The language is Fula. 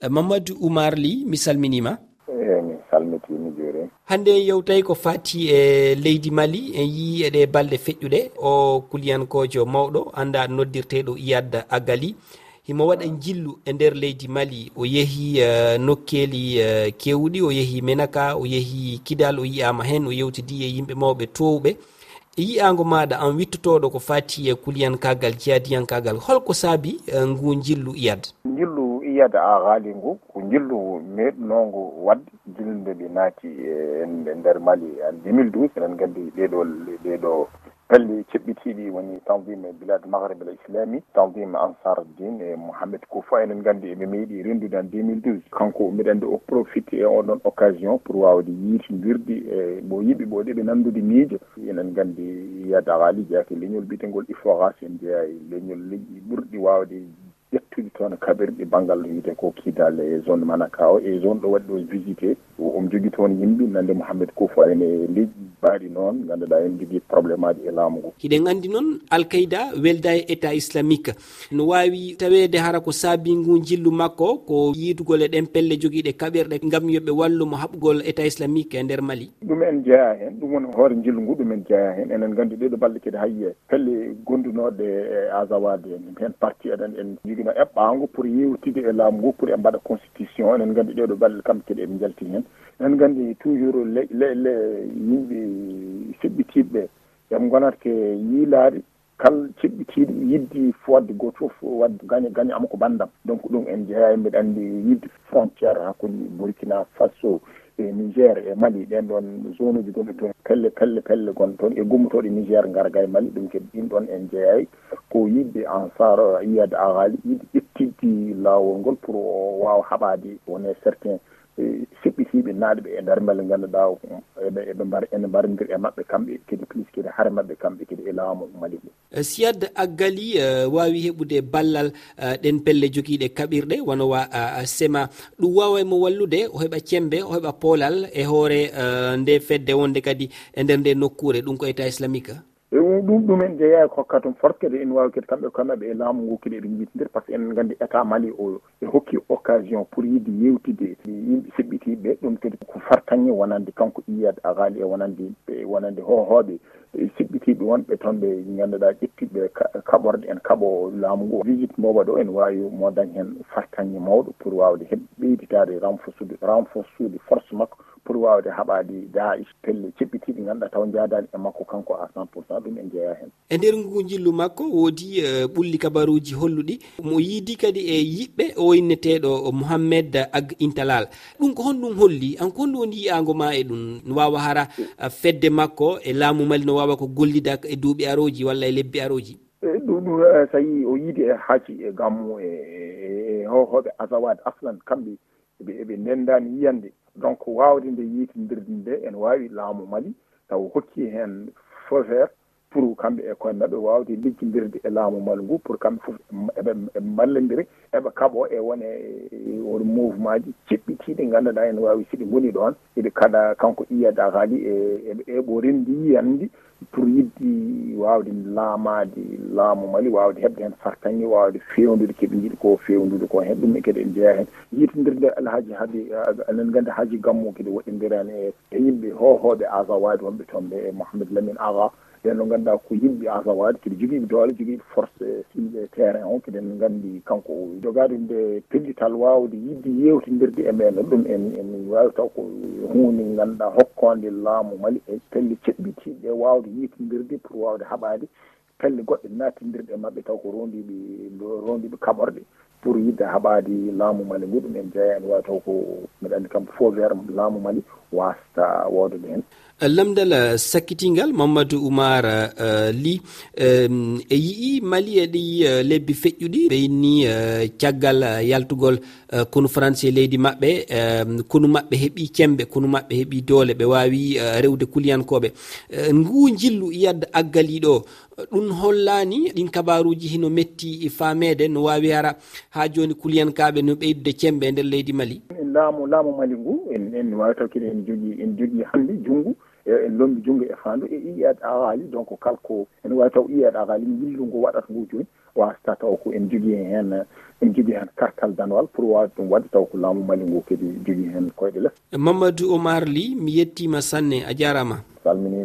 Eh, mamadou oumar ly mi salminima. Eyi mi salmitimi juuri hannde yewtawi ko fati e leydi mali en yi eɗe balɗe feƴƴuɗe o kuliyankojo mawɗo anda noddirteɗo iyad agali. Himo waɗa jillu e nder leydi mali. O yeehi uh, eh, nokkeli uh, eh, kewɗi o yeehi menaka o yeehi kidal o yiyama hen o yewtidi e yimɓe mawɓe towɓe e yi'ago maɗa an wittotoɗo ko fati e kuliyankagal jeyadiyankagal holko saabi uh, ngu jillu iyad? Jillu iyada a haali ngu ko jillu ngu meeɗunongo wadde jillude ɗi naati e, e nder mali. En 2012 eɗen gandi ɗeɗo ɗeɗo pelle ceɓɓitiɗi woni tanvime bilade magrib al islami tanvime ansar din e mouhamed koufa enen gandi eɓe meeɗi rendude en 2012 kanko mbiɗa andi o profite e oɗon occasion pour wawde yiitidirde e mo yiɓi ɓo ɗeɓe nandude miijo. Enen gandi yada haali jeyake leñol bitengol iforas en jeeya e leñol leƴƴi ɓurɗi wawde ƴettude toon kaɓirɗe banggal wiyete ko kiidal e zone manaka o e zone ɗo waɗi ɗo visité omo jogui toon yimɓe nande Mouhamed Coufo ene leƴƴi ɓaari noon ganduɗa en jogui probléme aji e laamu ngu hiɗen andi noon alkayda welda e état islamique. No wawi tawede hara ko saabingu jillu makko ko yiidugol e ɗen pelle joguiɗe kaɓirɗe gam yoɓe wallumo haɓgol état islamique e nder mali. Ɗum en jeeya hen ɗum woni hoore jillu ngu ɗum en jeeya hen enen gandi ɗeɗo balɗe kadi hayye pelle gondunoɗe e asawade en. Hen parti eɗen en joguino eɓɓango pour yewtide e laamu ngu pour e mbaɗa constitution. Enen gandi ɗeɗo balɗe kamɓe kadi eɓe jalti hen enen gandi toujours le le le yimɓe seɓɓitiɓeɓe yooɓe gonat ko yiilade kala ceɓɓitiɗo yiddi fodde goto foof wadde gaña gaña ama ko bandam donc ɗum en jeeya mbiɗa andi yidde frontiére hakkude burkina faso e nigér e mali. Ɗen ɗon zone uji gonɗi toon pelle pelle pelle gon toon e gummotoɗe nigér garga e mali. Ɗum kadi ɗin ɗon en jeeyay ko yidde ansar yiyade ahaali yidde ƴettidde laawol ngol pour o wawa haɓade wone certain e hikkiɓe naatɓe e nder beele ganduɗa eɓe eɓe mbar ene mbarodiri e mabɓe kamɓe kadi plus kadi haare mabɓe kamɓe kadi e laamu mali ngu eh, siyad aggali eh, wawi heɓude ballal eh, ɗen pelle joguiɗe kaɓirɗe wonowa sema. Ɗum wawa mo wallude o heɓa cembe o heɓa poolal e hoore nde fedde wonde kadi e nder nde nokkure ɗum ko état islamique ɗum ɗumen jeeya e hokka toon forkede ene wawi kadi kamɓe kamɓeɓe e laamu ngu kadi eɓe jiitindir par ce que enen gandi état mali o e hokki occasion pour yidde yewtide yimɓe siɓɓitiɓe ɗum kadi ko fartaŋŋe wonande kanko iyiyade avali e wonande wonande hohoɓe seɓɓitiɓe wonɓe toon ɓe ganduɗa ƴettiɓe kaɓorde en kaɓo laamu ngu. Visite mboɓa ɗo ene wawi mo dañ hen fartaŋŋe mawɗo pour wawde heɓ ɓeyditade renforcude renforcude force makko. pour wawde haɓade daish pelle ceɓɓiti ɗi ganduɗa taw jaadani e makko kanko à cent pour cent ɗum en jeeya hen e nder ngu jillu makko woodi ɓulli kabaruji holluɗi mo yiidi kadi e yiɓɓe o inneteɗo mouhammed ag intalal ɗum ko honɗum holli an ko honɗum woni yiyago ma e ɗum no wawa hara fedde makko e laamu mali no wawa ko gollida e duuɓi aroji walla e lebbi aroji ɗum ɗum so yi o yiidi e haaci e gammu e hohoɓe asawad aslan kamɓe eɓe eɓe ndendani yiyande. Donc wawde nde yeytidirde nde ene wawi laamu mali. Taw hokki hen feu vert pour kamɓe e koye maɓɓe wawde liggodirde e laamu malu ngu pour kamɓe foof eɓe ballodiri eɓe kaaɓo e wone e won mouvement ji ceɓɓitiɗi ganduɗa ene wawi siɗi goni ɗon iɗi kaɗa kanko iyada haali e eɓe ɓorindi yiyandi pour yidde wawde laamade laamu Mali wawde hebde hen fartaŋŋe wawde fewnude keɓe jiiɗi ko fewnude ko hen ɗum e kadi en jeeya hen. Yitodirde alhaji haadi eh, enen gandi haaji gammu kadi woɗɗodirani e, e yimɓe hohoɓe awawade wonɓe toon ɓe e Mouhamadou Lamine aga ɓen no ganduɗa ko yimɓe awawade kadi joguiɓe doole joguiɓe force eh, yimɓe terrain o kadi en gandi kanko jogade nde pellital wawde yidde yewtodirde e ɓen ɗum en en wawi taw ko hunde ganduɗa hokkode laamu Mali e pelle ceɓɓitiɗe e wawde microdirde pour wawde haɓade pelle goɗɗe natodirɗe e mabɓe taw ko rondiɓe rondiɓe kaɓorɗe. pour yidde haaɓade laamu Mali ngu ɗum en jeeyani mataw ko mbiɗa andi kam fond vert laamu Mali wasta wodede hen. Eh, lamdal eh, sakkitingal Mamadou Oumar eh, Ly %e e yii Mali eɗi lebbi feƴƴuɗi. Ɓe yinni uh, caggal yaltugol kono France e leydi maɓɓe. %e kono maɓɓe heeɓi cembe kono maɓɓe heeɓi doole. Ɓe wawi uh, rewde kuliyankoɓe uh, ngu jillu yadda aggaliɗo ɗum hollani ɗin kabaruji hino metti e famede no wawi ara ha joni kuliyankaɓe no ɓeydude cembe e nder leydi mali. En laamu laamu mali ngu en en wawi taw kadi en jogui en jogui hande junggo e, en lombi junggo e fandu e iyat awali donc kalko ene wawi taw iyat awali yillu ngu waɗata ngu joni wasata taw ko en jogui hen en jogui hen kartal danwal pour wawde ɗum wadde taw ko laamu mali ngu kadi jogui hen koyɗe less. Mamadou oumar ly mi yettima sanne a jarama salmini